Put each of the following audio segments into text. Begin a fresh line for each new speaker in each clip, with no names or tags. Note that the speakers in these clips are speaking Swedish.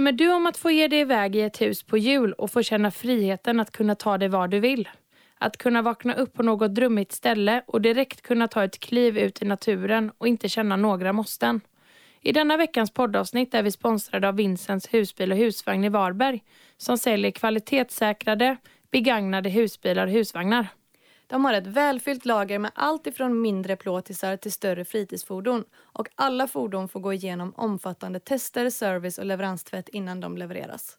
Drömmer du om att få ge dig iväg i ett hus på jul och få känna friheten att kunna ta dig var du vill? Att kunna vakna upp på något drömmigt ställe och direkt kunna ta ett kliv ut i naturen och inte känna några måsten. I denna veckans poddavsnitt är vi sponsrade av Vincents husbil och husvagn i Varberg som säljer kvalitetssäkrade, begagnade husbilar och husvagnar.
De har ett välfyllt lager med allt ifrån mindre plåtisar till större fritidsfordon och alla fordon får gå igenom omfattande tester, service och leveranstvätt innan de levereras.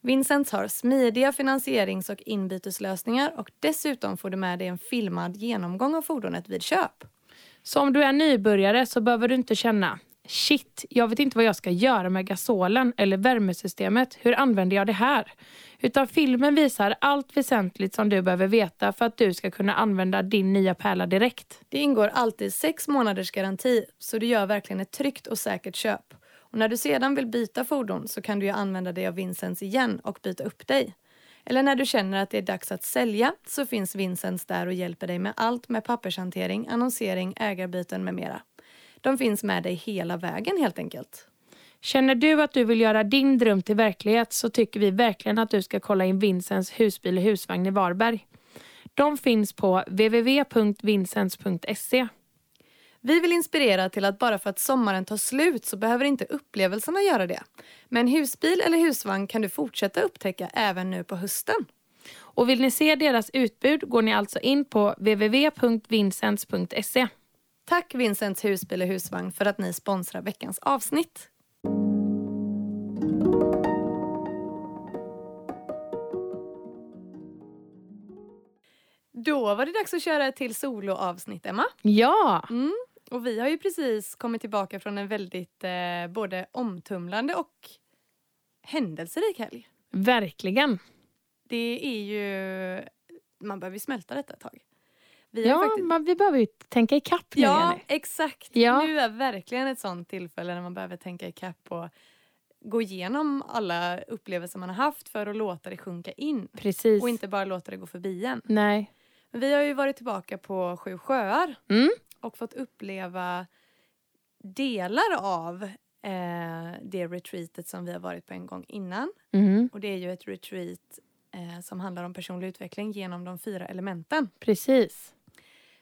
Vincents har smidiga finansierings och inbyteslösningar och dessutom får du med dig en filmad genomgång av fordonet vid köp.
Så om du är nybörjare så behöver du inte känna Shit, jag vet inte vad jag ska göra med gasolen eller värmesystemet. Hur använder jag det här? Utan filmen visar allt väsentligt som du behöver veta för att du ska kunna använda din nya pärla direkt.
Det ingår alltid sex månaders garanti så du gör verkligen ett tryggt och säkert köp. Och när du sedan vill byta fordon så kan du ju använda dig av Vincents igen och byta upp dig. Eller när du känner att det är dags att sälja så finns Vincents där och hjälper dig med allt med pappershantering, annonsering, ägarbyten med mera. De finns med dig hela vägen helt enkelt.
Känner du att du vill göra din dröm till verklighet så tycker vi verkligen att du ska kolla in Vincents husbil och husvagn i Varberg. De finns på www.vincents.se.
Vi vill inspirera till att bara för att sommaren tar slut så behöver inte upplevelserna göra det. Med en husbil eller husvagn kan du fortsätta upptäcka även nu på hösten.
Och vill ni se deras utbud går ni alltså in på www.vincents.se.
Tack Vincents husbil och husvagn för att ni sponsrar veckans avsnitt. Då var det dags att köra ett till soloavsnitt, Emma.
Ja!
Mm. Och vi har ju precis kommit tillbaka från en väldigt eh, både omtumlande och händelserik helg.
Verkligen.
Det är ju... Man behöver ju smälta detta ett tag.
Vi ja, faktiskt... man, vi behöver ju tänka ikapp nu,
Ja,
Jenny.
exakt. Ja. Nu är verkligen ett sånt tillfälle när man behöver tänka ikapp och gå igenom alla upplevelser man har haft för att låta det sjunka in.
Precis.
Och inte bara låta det gå förbi en.
Nej.
Vi har ju varit tillbaka på Sju sjöar
mm.
och fått uppleva delar av eh, det retreatet som vi har varit på en gång innan.
Mm.
Och det är ju ett retreat eh, som handlar om personlig utveckling genom de fyra elementen.
Precis.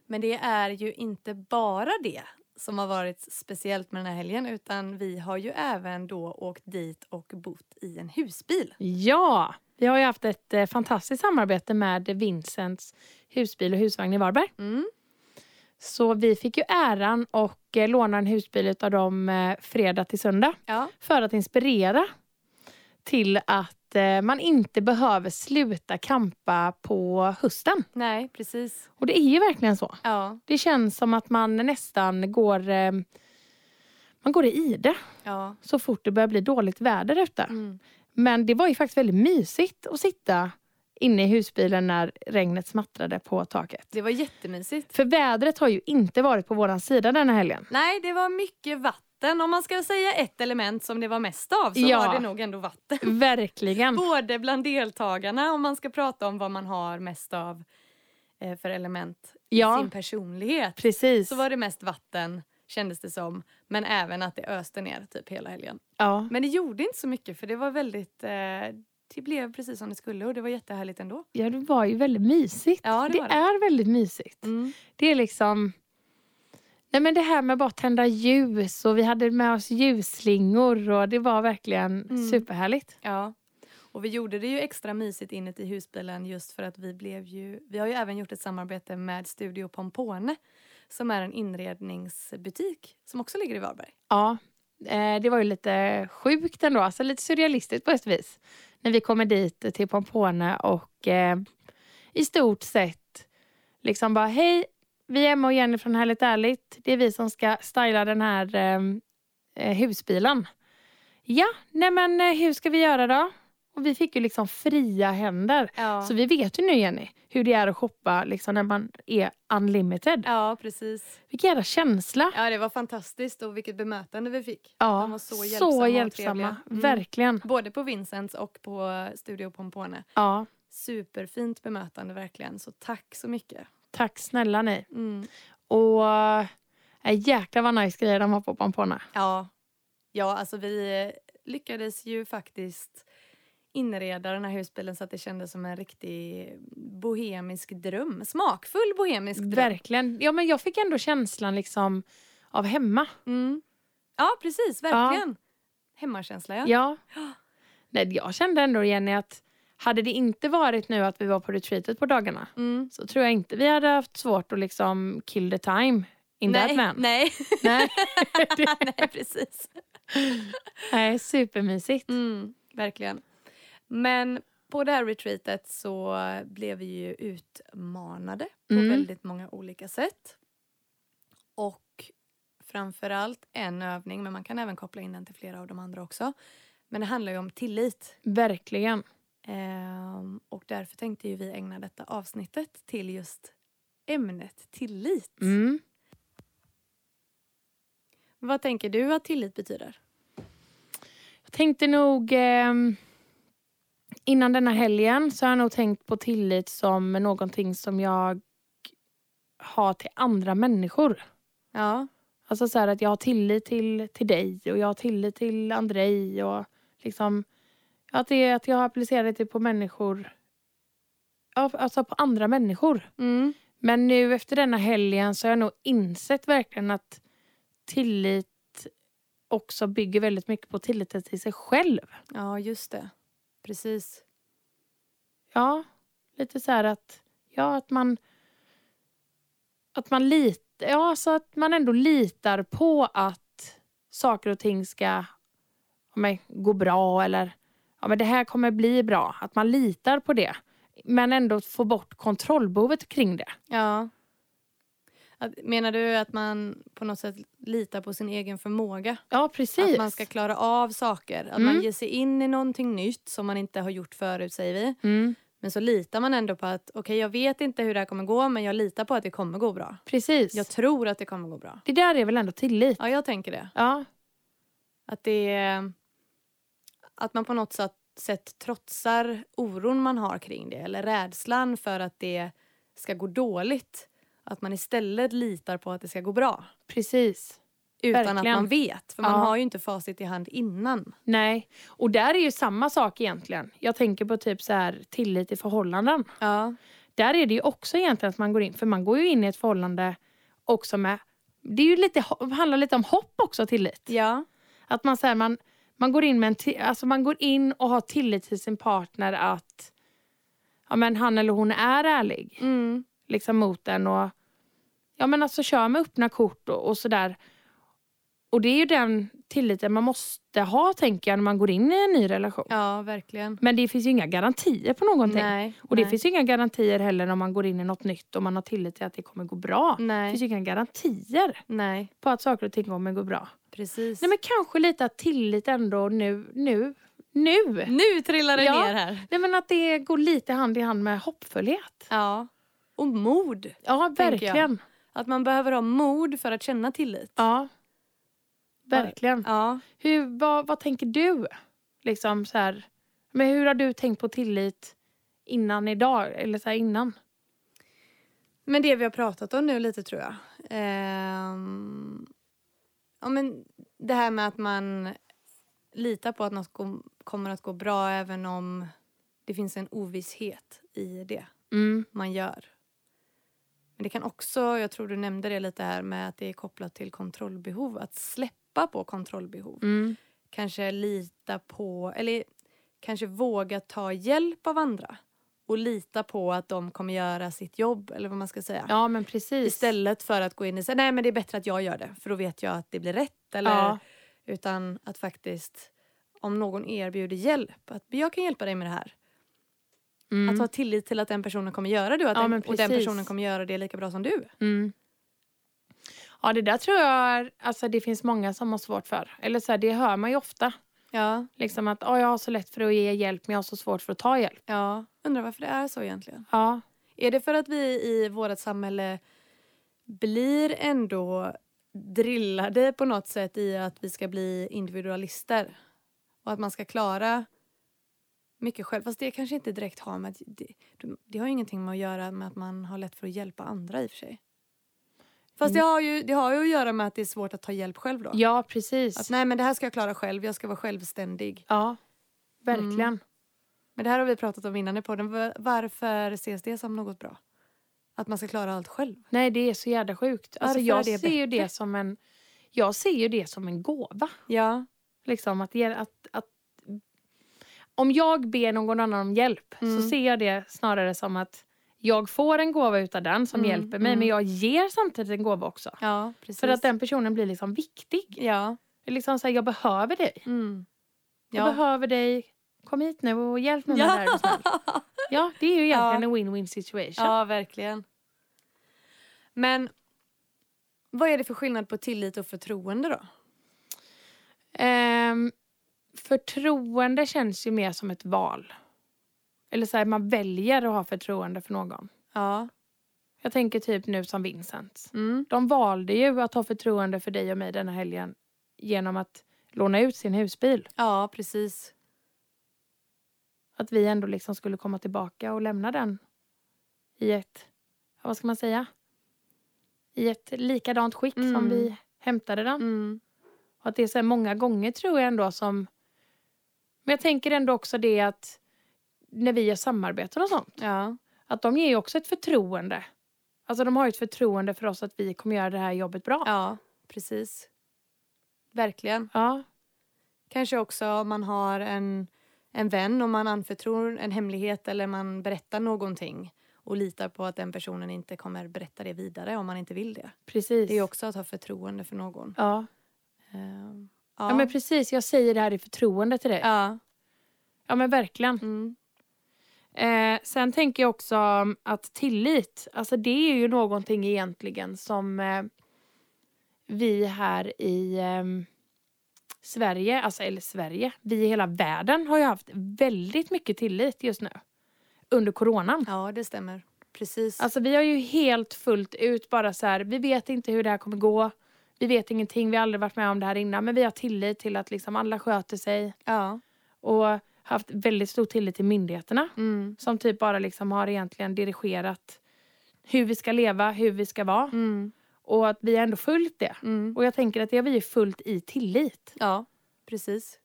Men det är ju inte bara det som har varit speciellt med den här helgen utan vi har ju även då åkt dit och bott i en husbil.
Ja, vi har ju haft ett eh, fantastiskt samarbete med Vincents husbil och husvagn i Varberg.
Mm.
Så vi fick ju äran och eh, låna en husbil av dem eh, fredag till söndag.
Ja.
För att inspirera till att man inte behöver sluta kampa på hösten.
Nej, precis.
Och det är ju verkligen så.
Ja.
Det känns som att man nästan går eh, man går i ide
ja.
så fort det börjar bli dåligt väder ute.
Mm.
Men det var ju faktiskt väldigt mysigt att sitta inne i husbilen när regnet smattrade på taket.
Det var jättemysigt.
För vädret har ju inte varit på våran sida denna helgen.
Nej, det var mycket vatten. Om man ska säga ett element som det var mest av så
Ja.
var det nog ändå vatten.
Verkligen.
Både bland deltagarna om man ska prata om vad man har mest av eh, för element
Ja.
i sin personlighet.
Precis.
Så var det mest vatten kändes det som. Men även att det öste ner typ hela helgen.
ja.
Men det gjorde inte så mycket för det var väldigt eh, det blev precis som det skulle och det var jättehärligt ändå.
ja, det var ju väldigt mysigt.
Ja, det
det. är väldigt mysigt.
Mm.
Det är liksom... Nej men det här med bara tända ljus och vi hade med oss ljusslingor och det var verkligen
Mm.
superhärligt.
Ja. Och vi gjorde det ju extra mysigt inuti husbilen just för att vi blev ju... Vi har ju även gjort ett samarbete med Studio Pompone som är en inredningsbutik som också ligger i Varberg.
Ja, eh, det var ju lite sjukt ändå, alltså lite surrealistiskt på ett vis. När vi kommer dit till Pompone och eh, i stort sett liksom bara hej, vi är Emma och Jenny från Härligt Ärligt. Det är vi som ska styla den här ehm, eh, husbilen. Ja, nej men eh, hur ska vi göra då? Och vi fick ju liksom fria händer.
Ja.
Så vi vet ju nu Jenny hur det är att shoppa liksom, när man är unlimited.
ja, precis.
Vilken jävla känsla.
Ja, det var fantastiskt och vilket bemötande vi fick.
Ja,
De var så hjälpsamma och
hjälpsamma.
Mm.
Verkligen.
Både på Vincents och på Studio Pompone.
Ja,
Superfint bemötande verkligen, så tack så mycket.
Tack snälla ni.
Mm.
Och äh, jäklar vad nice grejer de har på Pampona.
Ja. ja, alltså vi lyckades ju faktiskt inreda den här husbilen så att det kändes som en riktig bohemisk dröm. Smakfull bohemisk dröm.
Verkligen. Ja, men jag fick ändå känslan liksom av hemma.
Mm. Ja, precis. Verkligen. Hemmakänsla, ja.
Ja. Nej, jag kände ändå Jenny att hade det inte varit nu att vi var på retreatet på dagarna
Mm.
så tror jag inte vi hade haft svårt att liksom kill the time in that
Nej,
man.
nej.
Nej.
nej, precis.
Nej, supermysigt.
Mm, verkligen. Men på det här retreatet så blev vi ju utmanade på
Mm.
väldigt många olika sätt. Och framförallt en övning, men man kan även koppla in den till flera av de andra också. Men det handlar ju om tillit.
Verkligen.
Ehm, och därför tänkte ju vi ägna detta avsnittet till just ämnet tillit.
Mm.
Vad tänker du att tillit betyder?
Jag tänkte nog ehm, innan denna helgen så har jag nog tänkt på tillit som någonting som jag har till andra människor.
Ja.
Alltså så att jag har tillit till, till dig och jag har tillit till Andrei och liksom att, det, att jag har applicerat det på människor. Alltså på andra människor.
Mm.
Men nu efter denna helgen så har jag nog insett verkligen att tillit också bygger väldigt mycket på tilliten till sig själv.
Ja, just det. Precis.
Ja, lite så här att, ja, att man att man litar, ja, så att man ändå litar på att saker och ting ska men, gå bra eller ja, men det här kommer bli bra. Att man litar på det. Men ändå få bort kontrollbehovet kring det.
Ja. Menar du att man på något sätt litar på sin egen förmåga?
Ja, precis.
Att man ska klara av saker? Att
Mm.
man ger sig in i någonting nytt som man inte har gjort förut säger vi.
Mm,
Men så litar man ändå på att okej jag vet inte hur det här kommer gå men jag litar på att det kommer gå bra.
precis.
Jag tror att det kommer gå bra.
Det där är väl ändå tillit?
Ja jag tänker det.
Ja,
Att det är, Att man på något sätt, sätt trotsar oron man har kring det eller rädslan för att det ska gå dåligt. Att man istället litar på att det ska gå bra.
precis.
Utan
Verkligen.
att man vet. För man
Ja.
har ju inte facit i hand innan.
Nej, och där är ju samma sak egentligen. Jag tänker på typ så här tillit i förhållanden.
Ja.
Där är det ju också egentligen att man går in, för man går ju in i ett förhållande också med, det är ju lite, handlar lite om hopp också tillit.
Ja.
Att man, så här, man, man, går in med en, alltså man går in och har tillit till sin partner att ja, men han eller hon är ärlig
Mm.
liksom mot en och ja men alltså kör med öppna kort och, och sådär. Och det är ju den tilliten man måste ha tänker jag när man går in i en ny relation.
Ja, verkligen.
Men det finns ju inga garantier på någonting.
Nej.
Och det
nej.
finns ju inga garantier heller när man går in i något nytt och man har tillit till att det kommer gå bra. Det
Nej.
finns ju inga garantier
Nej,
på att saker och ting kommer gå bra.
Precis.
Nej men kanske lite att tillit ändå nu, nu, nu.
Nu trillar det
Ja.
ner här.
Nej men att det går lite hand i hand med hoppfullhet.
Ja. Och mod.
Ja verkligen.
Att man behöver ha mod för att känna tillit.
Ja. Verkligen.
Ja.
Hur, vad, vad tänker du? Liksom så här, men hur har du tänkt på tillit innan idag? Eller så här innan?
Men det vi har pratat om nu lite tror jag. Ehm, ja, men det här med att man litar på att något kom- kommer att gå bra även om det finns en ovisshet i det
Mm.
man gör. Men det kan också, jag tror du nämnde det lite här med att det är kopplat till kontrollbehov. Att släppa på kontrollbehov.
Mm.
Kanske lita på, eller kanske våga ta hjälp av andra. Och lita på att de kommer göra sitt jobb eller vad man ska säga.
Ja men precis.
Istället för att gå in och säga nej men det är bättre att jag gör det för då vet jag att det blir rätt. Eller,
Ja.
Utan att faktiskt om någon erbjuder hjälp, att jag kan hjälpa dig med det här.
Mm.
Att ha tillit till att den personen kommer göra det och, att den, och den personen kommer göra det lika bra som du.
Mm. Ja, det där tror jag alltså, det finns många som har svårt för. Eller så här, det hör man ju ofta.
Ja.
Liksom att "Ja, jag har så lätt för att ge hjälp men jag har så svårt för att ta hjälp.
ja. Undrar varför det är så egentligen.
Ja,
Är det för att vi i vårt samhälle blir ändå drillade på något sätt i att vi ska bli individualister? Och att man ska klara mycket själv. Fast det kanske inte direkt har med... att- Det, det har ju ingenting med att göra med att man har lätt för att hjälpa andra i och för sig. Fast det har, ju, det har ju att göra med att det är svårt att ta hjälp själv då.
ja precis.
Att nej men det här ska jag klara själv, jag ska vara självständig.
Ja, verkligen.
Mm. Men det här har vi pratat om innan i podden. Va- Varför ses det som något bra? Att man ska klara allt själv?
Nej, det är så jävla sjukt. Alltså,
Varför
jag ser ju det som en jag ser ju det som en gåva.
Ja.
Liksom att, att, att, om jag ber någon annan om hjälp
Mm.
så ser jag det snarare som att jag får en gåva utav den som
Mm,
hjälper mig
mm.
men jag ger samtidigt en gåva också.
Ja, precis.
För att den personen blir liksom viktig.
Ja.
Liksom så här, jag behöver dig.
Mm.
Jag
Ja.
behöver dig. Kom hit nu och hjälp mig med
Ja.
det här. Ja, det är ju egentligen en win-win situation.
ja, verkligen. Men vad är det för skillnad på tillit och förtroende då?
Ehm, förtroende känns ju mer som ett val. Eller så här, man väljer att ha förtroende för någon.
Ja.
Jag tänker typ nu som Vincent.
Mm.
De valde ju att ha förtroende för dig och mig denna helgen genom att låna ut sin husbil.
Ja, precis.
Att vi ändå liksom skulle komma tillbaka och lämna den i ett, vad ska man säga? I ett likadant skick som
Mm.
vi hämtade den.
Mm.
Och att det är så här många gånger tror jag ändå som... Men jag tänker ändå också det att när vi gör samarbeten och sånt,
Ja.
att de ger ju också ett förtroende. Alltså de har ju ett förtroende för oss att vi kommer göra det här jobbet bra.
ja, precis. Verkligen.
Ja,
Kanske också om man har en, en vän och man anförtror en hemlighet eller man berättar någonting och litar på att den personen inte kommer berätta det vidare om man inte vill det.
precis.
Det är också att ha förtroende för någon.
ja.
Ehm,
Ja. men precis, jag säger det här i förtroende till dig. Ja,
ja.
men verkligen.
Mm.
Eh, sen tänker jag också att tillit, alltså det är ju någonting egentligen som eh, vi här i eh, Sverige, alltså eller Sverige, vi i hela världen har ju haft väldigt mycket tillit just nu. Under coronan.
ja, det stämmer. Precis.
Alltså vi har ju helt fullt ut bara så här, vi vet inte hur det här kommer gå. Vi vet ingenting, vi har aldrig varit med om det här innan. Men vi har tillit till att liksom alla sköter sig.
ja.
Och haft väldigt stor tillit till myndigheterna.
Mm.
Som typ bara liksom har egentligen dirigerat hur vi ska leva, hur vi ska vara.
Mm.
Och att vi har ändå följt det.
Mm.
Och jag tänker att det har vi ju fullt i tillit.
Ja, precis.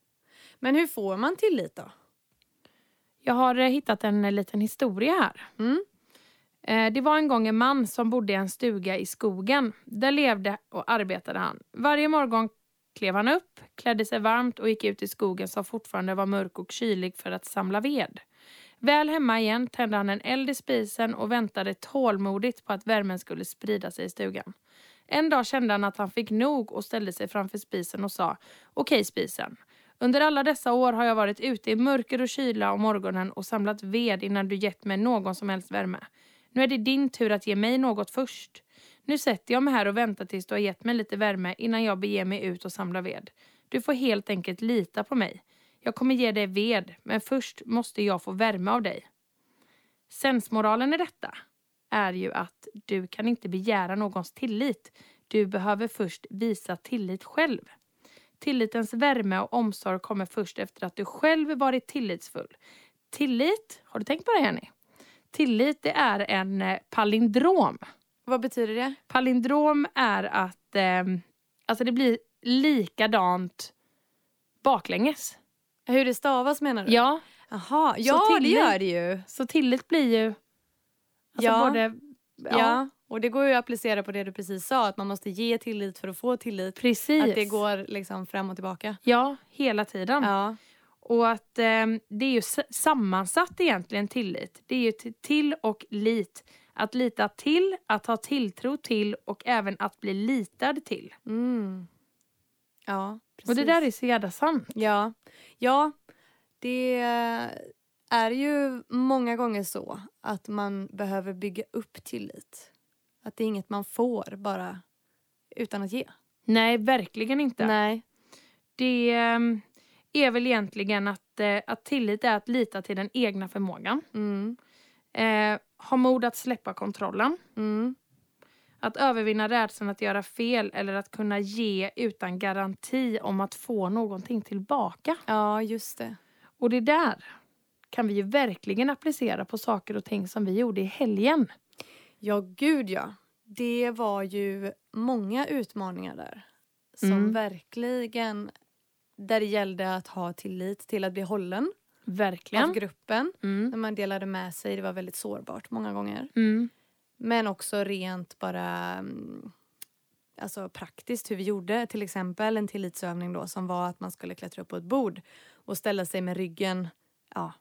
Men hur får man tillit då?
Jag har eh, hittat en eh, liten historia här.
Mm.
Eh, Det var en gång en man som bodde i en stuga i skogen. Där levde och arbetade han. Varje morgon klev han upp, klädde sig varmt och gick ut i skogen som fortfarande var mörk och kylig för att samla ved. Väl hemma igen tände han en eld i spisen och väntade tålmodigt på att värmen skulle sprida sig i stugan. En dag kände han att han fick nog och ställde sig framför spisen och sa Okej spisen, under alla dessa år har jag varit ute i mörker och kyla om morgonen och samlat ved innan du gett mig någon som helst värme. Nu är det din tur att ge mig något först. Nu sätter jag mig här och väntar tills du har gett mig lite värme innan jag beger mig ut och samlar ved. Du får helt enkelt lita på mig. Jag kommer ge dig ved, men först måste jag få värme av dig. Sensmoralen i detta är ju att du kan inte begära någons tillit. Du behöver först visa tillit själv. Tillitens värme och omsorg kommer först efter att du själv varit tillitsfull. Tillit, har du tänkt på det Jenny? Tillit det är en eh, palindrom.
Vad betyder det?
Palindrom är att eh, alltså det blir likadant baklänges.
Hur det stavas menar du?
Ja,
Jaha, ja det
tillit-
gör det ju.
så tillit blir ju alltså
Ja.
både
Ja. och det går ju att applicera på det du precis sa, att man måste ge tillit för att få tillit.
precis.
Att det går liksom fram och tillbaka.
Ja, hela tiden.
Ja.
Och att eh, det är ju sammansatt egentligen tillit. Det är ju till och lit. Att lita till, att ha tilltro till och även att bli litad till.
Mm. Ja, precis.
Och det där är så jävla sant.
Ja, ja det är ju många gånger så att man behöver bygga upp tillit. Att det är inget man får bara utan att ge.
Nej, verkligen inte.
Nej.
Det ehm, är väl egentligen att, eh, att tillit är att lita till den egna förmågan.
Mm.
Eh, ha mod att släppa kontrollen.
Mm.
Att övervinna rädslan att göra fel eller att kunna ge utan garanti om att få någonting tillbaka.
Ja, just det.
Och det där kan vi ju verkligen applicera på saker och ting som vi gjorde i helgen.
Ja, gud ja. Det var ju många utmaningar där. Som
Mm.
verkligen... Där det gällde att ha tillit till att bli hållen
Verkligen.
av gruppen.
Mm.
När man delade med sig. Det var väldigt sårbart många gånger.
Mm.
Men också rent bara mm, alltså praktiskt hur vi gjorde. Till exempel en tillitsövning då som var att man skulle klättra upp på ett bord och ställa sig med ryggen ja,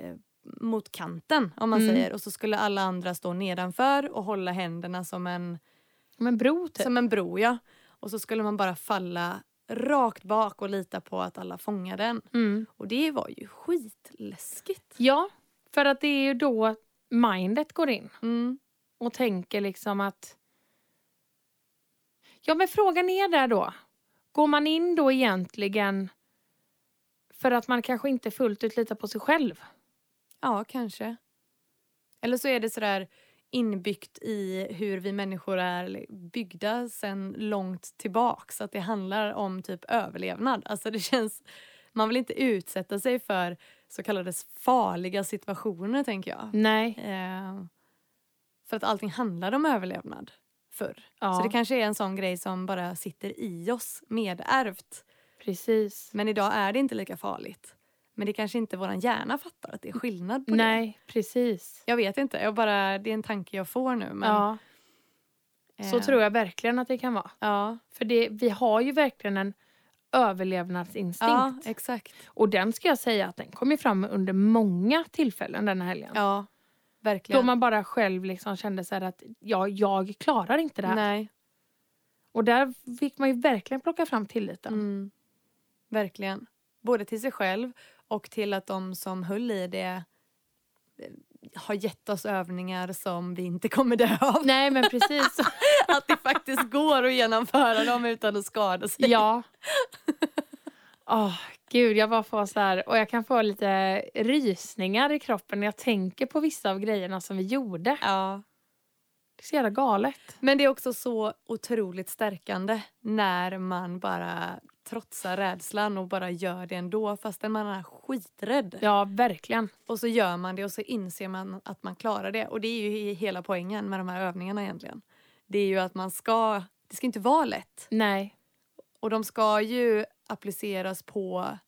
eh, mot kanten om man
Mm.
säger. Och så skulle alla andra stå nedanför och hålla händerna som en,
Men bro typ.
som en bro. Ja. Och så skulle man bara falla rakt bak och lita på att alla fångade den.
Mm.
Och det var ju skitläskigt.
Ja, för att det är ju då mindet går in
Mm.
och tänker liksom att... Ja, men frågan är där då. Går man in då egentligen för att man kanske inte fullt ut litar på sig själv?
Ja, kanske. Eller så är det sådär inbyggt i hur vi människor är byggda sen långt tillbaks. Att det handlar om typ överlevnad. Alltså det känns... Man vill inte utsätta sig för så kallade farliga situationer, tänker jag.
Nej.
Eh, för att allting handlar om överlevnad förr.
Ja.
Så det kanske är en sån grej som bara sitter i oss, medärvt.
Precis.
Men idag är det inte lika farligt. Men det kanske inte våran hjärna fattar att det är skillnad på det.
Nej, precis.
Jag vet inte. Jag bara, det är en tanke jag får nu. Men,
ja, så
eh,
tror jag verkligen att det kan vara.
Ja,
För det, vi har ju verkligen en överlevnadsinstinkt.
ja exakt.
Och den ska jag säga att den kom ju fram under många tillfällen den här helgen.
Ja,
Då
verkligen.
man bara själv liksom kände så här att ja, jag klarar inte det här.
Nej,
Och där fick man ju verkligen plocka fram tilliten.
mm, verkligen. Både till sig själv och till att de som höll i det eh, har gett oss övningar som vi inte kommer dö av.
Nej men precis.
Att det faktiskt går att genomföra dem utan att skada sig.
ja. Åh, gud, jag bara får så här, och jag kan få lite rysningar i kroppen när jag tänker på vissa av grejerna som vi gjorde.
Ja.
Det är så jävla galet.
Men det är också så otroligt stärkande när man bara trotsar rädslan och bara gör det ändå fastän man är skiträdd.
Ja, verkligen.
Och så gör man det och så inser man att man klarar det. Och det är ju hela poängen med de här övningarna egentligen. Det är ju att man ska, det ska inte vara lätt.
Nej.
Och de ska ju appliceras på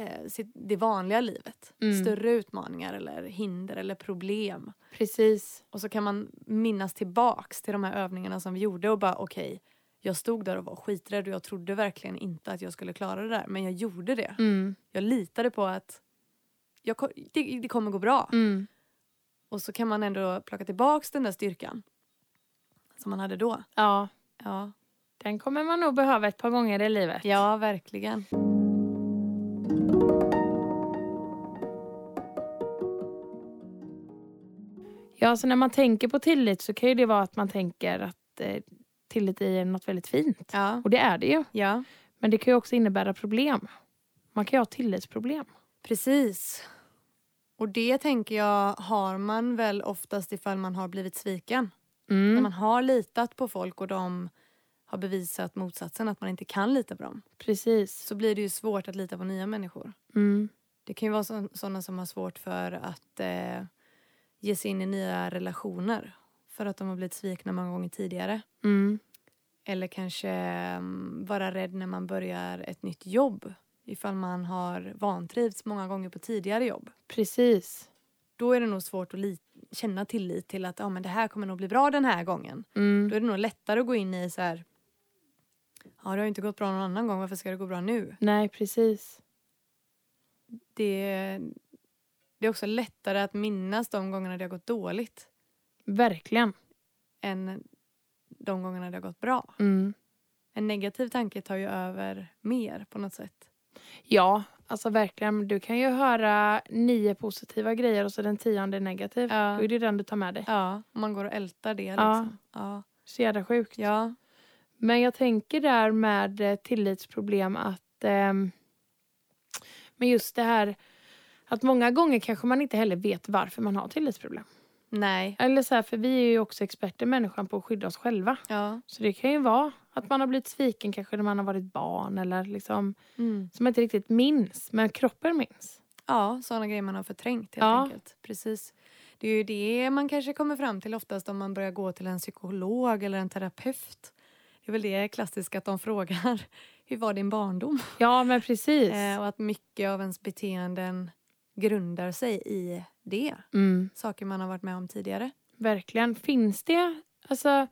eh, sitt, det vanliga livet.
Mm.
Större utmaningar eller hinder eller problem.
Precis.
Och så kan man minnas tillbaks till de här övningarna som vi gjorde och bara okej, jag stod där och var skiträdd och jag trodde verkligen inte att jag skulle klara det där. Men jag gjorde det.
Mm.
Jag litade på att jag, det, det kommer gå bra.
Mm.
Och så kan man ändå plocka tillbaks den där styrkan som man hade då.
Ja,
Ja,
den kommer man nog behöva ett par gånger i livet.
ja verkligen.
Ja, så när man tänker på tillit så kan ju det vara att man tänker att eh, tillit är något väldigt fint.
Ja,
Och det är det ju.
ja
Men det kan ju också innebära problem. Man kan ju ha tillitsproblem.
precis. Och det tänker jag har man väl oftast ifall man har blivit sviken. När
Mm.
man har litat på folk och de har bevisat motsatsen, att man inte kan lita på dem.
Precis.
Så blir det ju svårt att lita på nya människor.
Mm.
Det kan ju vara sådana som har svårt för att eh, ge sig in i nya relationer. För att de har blivit svikna många gånger tidigare.
Mm.
Eller kanske mm, vara rädd när man börjar ett nytt jobb. Ifall man har vantrivts många gånger på tidigare jobb.
Precis.
Då är det nog svårt att känna tillit till att ah, men det här kommer nog bli bra den här gången.
Mm.
Då är det nog lättare att gå in i så här. Ja, det har inte gått bra någon annan gång. Varför ska det gå bra nu?
Nej, precis.
Det, det är också lättare att minnas de gångerna det har gått dåligt
Verkligen.
än de gångerna det har gått bra.
Mm.
En negativ tanke tar ju över mer på något sätt.
Ja, alltså verkligen. Du kan ju höra nio positiva grejer och så den tionde negativ.
Ja.
Då är det den du tar med dig.
Ja, man går och ältar det
Ja.
liksom. Ja.
Så jävla sjukt.
Ja.
Men jag tänker där med eh, tillitsproblem att ehm, men just det här att många gånger kanske man inte heller vet varför man har tillitsproblem.
Nej.
Eller så här, för vi är ju också experter människan på att skydda oss själva.
Ja.
Så det kan ju vara att man har blivit sviken kanske när man har varit barn eller liksom
Mm.
som man inte riktigt minns, men kroppen minns.
Ja, sådana grejer man har förträngt helt
Ja.
enkelt. Precis. Det är ju det man kanske kommer fram till oftast om man börjar gå till en psykolog eller en terapeut. Det är väl det klassiska att de frågar hur var din barndom?
Ja, men precis.
Eh, och att mycket av ens beteenden grundar sig i det.
Mm,
Saker man har varit med om tidigare.
verkligen. Finns det... Alltså,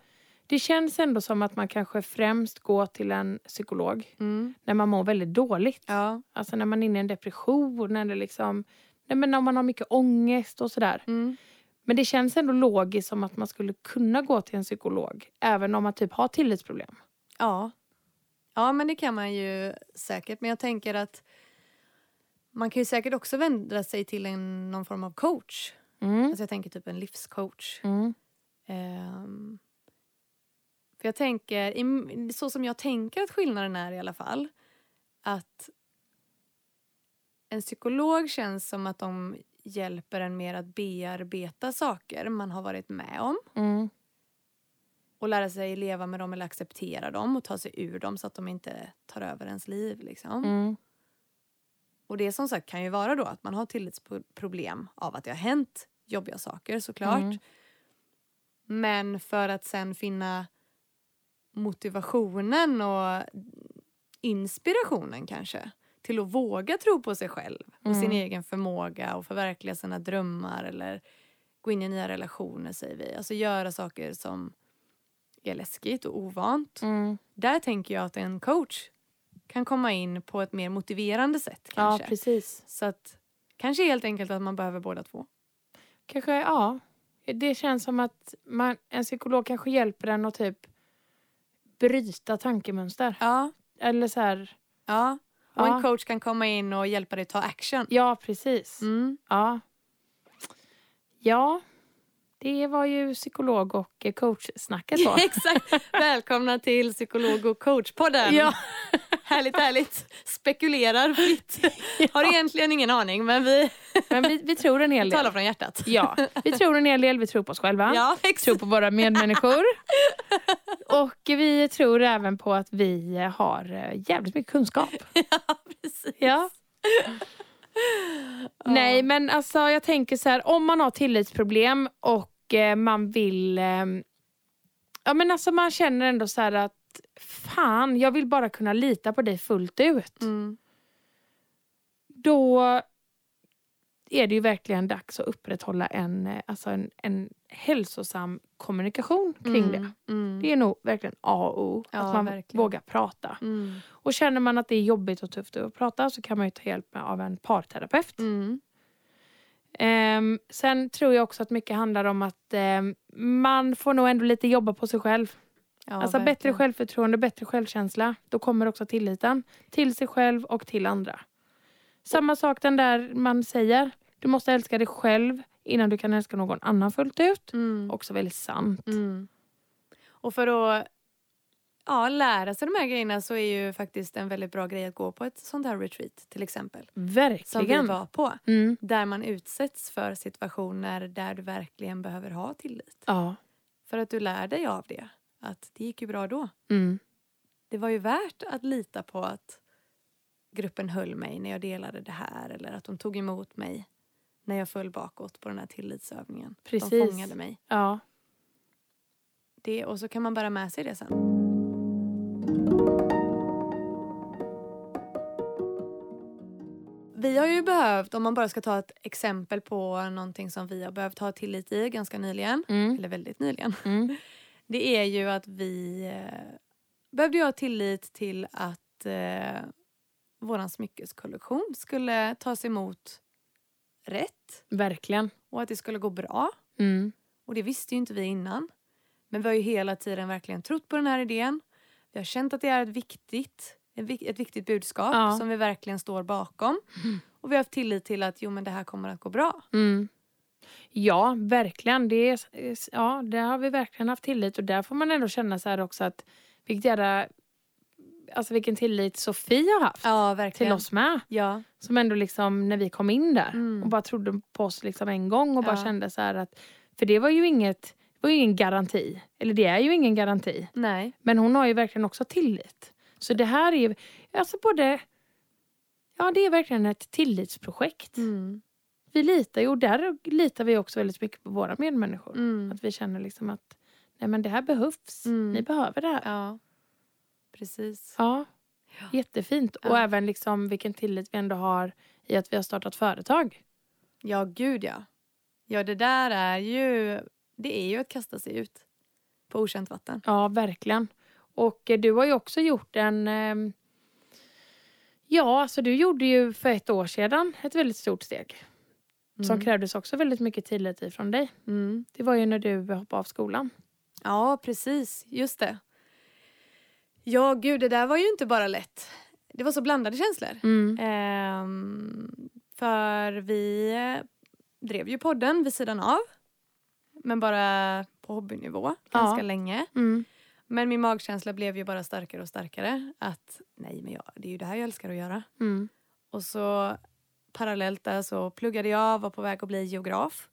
det känns ändå som att man kanske främst går till en psykolog
Mm.
när man mår väldigt dåligt.
Ja.
Alltså när man är inne i en depression eller liksom... Nej, men om man har mycket ångest och sådär.
Mm.
Men det känns ändå logiskt som att man skulle kunna gå till en psykolog även om man typ har tillitsproblem.
Ja. Ja, men det kan man ju säkert. Men jag tänker att man kan ju säkert också vända sig till en, någon form av coach.
Mm.
Alltså jag tänker typ en livscoach.
Mm.
Ehm, för jag tänker, i- så som jag tänker att skillnaden är i alla fall, att en psykolog känns som att de hjälper en mer att bearbeta saker man har varit med om
Mm.
och lära sig leva med dem eller acceptera dem och ta sig ur dem så att de inte tar över ens liv. Liksom.
Mm.
Och det som sagt kan ju vara då att man har tillitsproblem av att det har hänt jobbiga saker såklart.
Mm.
Men för att sen finna motivationen och inspirationen kanske till att våga tro på sig själv och sin
Mm.
egen förmåga och förverkliga sina drömmar eller gå in i nya relationer säger vi. Alltså göra saker som är läskigt och ovant.
Mm.
Där tänker jag att en coach kan komma in på ett mer motiverande sätt
Ja,
kanske.
precis.
Så att kanske helt enkelt att man behöver båda två.
Kanske, ja. Det känns som att man, en psykolog kanske hjälper en att typ bryta tankemönster.
Ja.
Eller så här,
Ja. Och
Ja.
en coach kan komma in och hjälpa dig ta action.
ja precis.
Mm.
Ja. Ja, det var ju psykolog och coachsnacket då.
Exakt. Välkomna till Psykolog och coachpodden.
Ja.
Härligt, härligt. Spekulerar fritt. Har egentligen ingen aning, men vi
Men vi, vi tror en hel
talar
del.
från hjärtat.
Ja, vi tror en hel del. Vi tror på oss själva.
Ja,
tror
exakt.
på våra medmänniskor. Och vi tror även på att vi har eh, jävligt mycket kunskap.
Precis.
Ja. Nej, men alltså jag tänker så här, om man har tillitsproblem och eh, man vill... Eh, ja, men alltså man känner ändå så här att fan, jag vill bara kunna lita på dig fullt ut.
Mm.
Då är det ju verkligen dags att upprätthålla en, eh, alltså en, en hälsosam kommunikation kring det.
Mm. Mm.
Det är nog verkligen A och O.
Ja,
att man
verkligen.
vågar prata.
Mm.
Och känner man att det är jobbigt och tufft att prata så kan man ju ta hjälp av en parterapeut.
Mm.
Ehm, sen tror jag också att mycket handlar om att ehm, man får nog ändå lite jobba på sig själv.
Ja,
alltså bättre
verkligen.
självförtroende, bättre självkänsla. Då kommer också tilliten till sig själv och till andra. Samma sak den där man säger. Du måste älska dig själv innan du kan älska någon annan fullt ut.
Mm.
Också väldigt sant.
Mm. Och för att ja, lära sig de här grejerna så är ju faktiskt en väldigt bra grej att gå på ett sånt här retreat till exempel. Som vi
Verkligen.
var på.
Mm.
Där man utsätts för situationer där du verkligen behöver ha tillit.
Ja.
För att du lär dig av det. Att det gick ju bra då.
Mm.
Det var ju värt att lita på att gruppen höll mig när jag delade det här. Eller att de tog emot mig när jag föll bakåt på den här tillitsövningen. De
Precis.
fångade mig.
ja.
Det, och så kan man bära med sig det sen. Vi har ju behövt, om man bara ska ta ett exempel på någonting som vi har behövt ha tillit i ganska nyligen,
Mm.
eller väldigt nyligen.
Mm.
Det är ju att vi eh, behövde ha tillit till att eh, våran smyckeskollektion skulle tas emot rätt
Verkligen.
och att det skulle gå bra.
Mm.
Och det visste ju inte vi innan. Men vi har ju hela tiden verkligen trott på den här idén. Vi har känt att det är ett viktigt ett viktigt budskap
Ja.
som vi verkligen står bakom. Och vi har haft tillit till att jo, men det här kommer att gå bra.
Mm. Ja, verkligen. Det, är, ja, det har vi verkligen haft tillit och där får man ändå känna så här också att vilket jävla, alltså vilken tillit Sofie har haft
Ja,
till oss med.
Ja.
Som ändå liksom när vi kom in där
Mm.
och bara trodde på oss liksom en gång och bara
Ja.
kände så här att för det var ju inget, det var ju ingen garanti. Eller det är ju ingen garanti.
Nej.
Men hon har ju verkligen också tillit. Så det här är ju, alltså både, ja det är verkligen ett tillitsprojekt.
Mm.
Vi litar ju, och där litar vi också väldigt mycket på våra medmänniskor.
Mm.
Att vi känner liksom att nej men det här behövs.
Mm.
Ni behöver det här.
Ja. Precis.
Ja, jättefint. Och
Ja.
även liksom vilken tillit vi ändå har i att vi har startat företag.
Ja, gud ja. Ja, det där är ju... Det är ju att kasta sig ut på okänt vatten.
Ja, verkligen. Och du har ju också gjort en... ehm, ja, alltså du gjorde ju för ett år sedan ett väldigt stort steg. Som
Mm.
krävdes också väldigt mycket tillit ifrån dig.
Mm.
Det var ju när du hoppade av skolan.
Ja, precis. Just det. Ja, gud, det där var ju inte bara lätt. Det var så blandade känslor.
Mm.
Ehm, för vi eh, drev ju podden vid sidan av. Men bara på hobbynivå ganska
Ja.
länge.
Mm.
Men min magkänsla blev ju bara starkare och starkare. Att nej, men jag, det är ju det här jag älskar att göra.
Mm.
Och så parallellt där så pluggade jag, var på väg att bli geograf.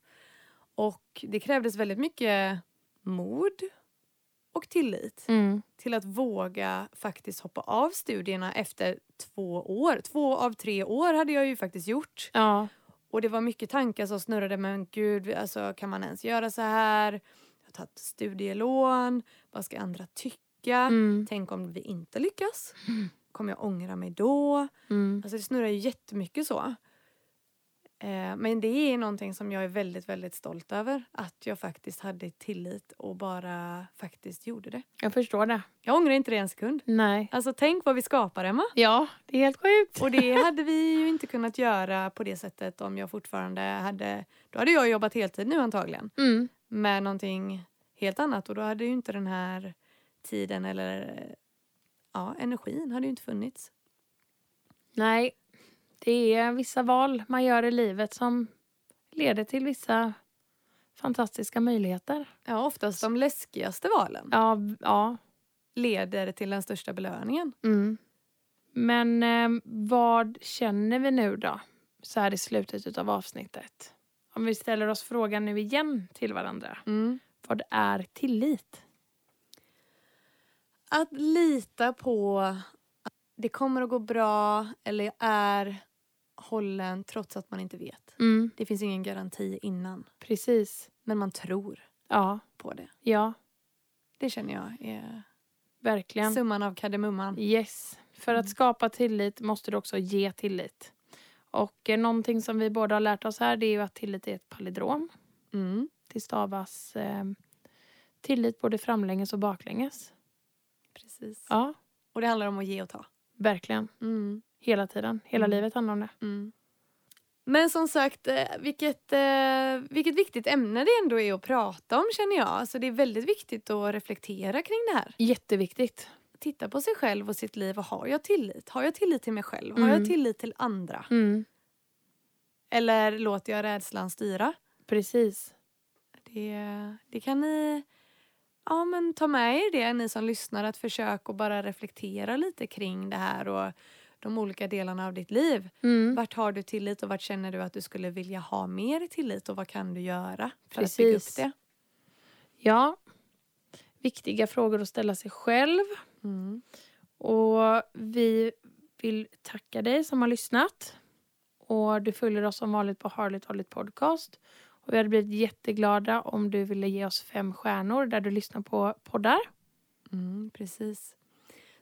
Och det krävdes väldigt mycket mod och tillit
Mm.
till att våga faktiskt hoppa av studierna efter två år. Två av tre år hade jag ju faktiskt gjort.
Ja.
Och det var mycket tankar som snurrade. Men gud, alltså, kan man ens göra så här? Jag har tagit studielån. Vad ska andra tycka?
Mm.
Tänk om vi inte lyckas? Kommer jag ångra mig då?
Mm.
Alltså det snurrar ju jättemycket så. Eh, men det är någonting som jag är väldigt, väldigt stolt över. Att jag faktiskt hade tillit och bara faktiskt gjorde det.
Jag förstår det.
Jag ångrar inte det en sekund.
Nej.
Alltså tänk vad vi skapar, Emma.
Ja, det är helt sjukt.
Och det hade vi ju inte kunnat göra på det sättet om jag fortfarande hade... Då hade jag jobbat heltid nu antagligen.
Mm.
Med någonting helt annat. Och då hade ju inte den här tiden eller ja, energin hade ju inte funnits.
Nej, det är vissa val man gör i livet som leder till vissa fantastiska möjligheter.
Ja, oftast de läskigaste valen
Ja, ja.
leder till den största belöningen.
Mm. Men eh, vad känner vi nu då? Så här i slutet av avsnittet. Om vi ställer oss frågan nu igen till varandra.
Mm.
Vad är tillit?
Att lita på att det kommer att gå bra eller jag är hållen trots att man inte vet.
Mm,
Det finns ingen garanti innan.
precis.
Men man tror
Ja,
på det.
ja,
Det känner jag är
verkligen.
summan av kardemumman.
Yes. För
Mm.
att skapa tillit måste du också ge tillit. Och eh, någonting som vi båda har lärt oss här det är ju att tillit är ett palindrom.
Mm.
Det stavas eh, tillit både framlänges och baklänges.
Precis.
Ja,
Och det handlar om att ge och ta.
verkligen.
Mm.
Hela tiden. Hela
Mm.
livet handlar om det.
Mm. Men som sagt, eh, vilket, eh, vilket viktigt ämne det ändå är att prata om känner jag. Alltså det är väldigt viktigt att reflektera kring det här.
Jätteviktigt.
Titta på sig själv och sitt liv och har jag tillit? Har jag tillit till mig själv? Har
Mm.
jag tillit till andra?
Mm,
Eller låter jag rädslan styra?
precis.
Det, det kan ni ja, men ta med er det, ni som lyssnar, att försöka och bara reflektera lite kring det här och de olika delarna av ditt liv.
Mm,
Vart har du tillit och vart känner du att du skulle vilja ha mer tillit och vad kan du göra för att bygga upp
Precis.
det?
ja. Viktiga frågor att ställa sig själv.
Mm.
Och vi vill tacka dig som har lyssnat. Och du följer oss som vanligt på Harligt Harligt Podcast. Och vi hade blivit jätteglada om du ville ge oss fem stjärnor där du lyssnar på poddar.
Mm, precis.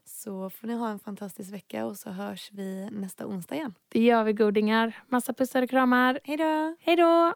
Så får ni ha en fantastisk vecka och så hörs vi nästa onsdag igen.
Det gör vi godingar. Massa pussar och kramar.
Hej då!
Hej då!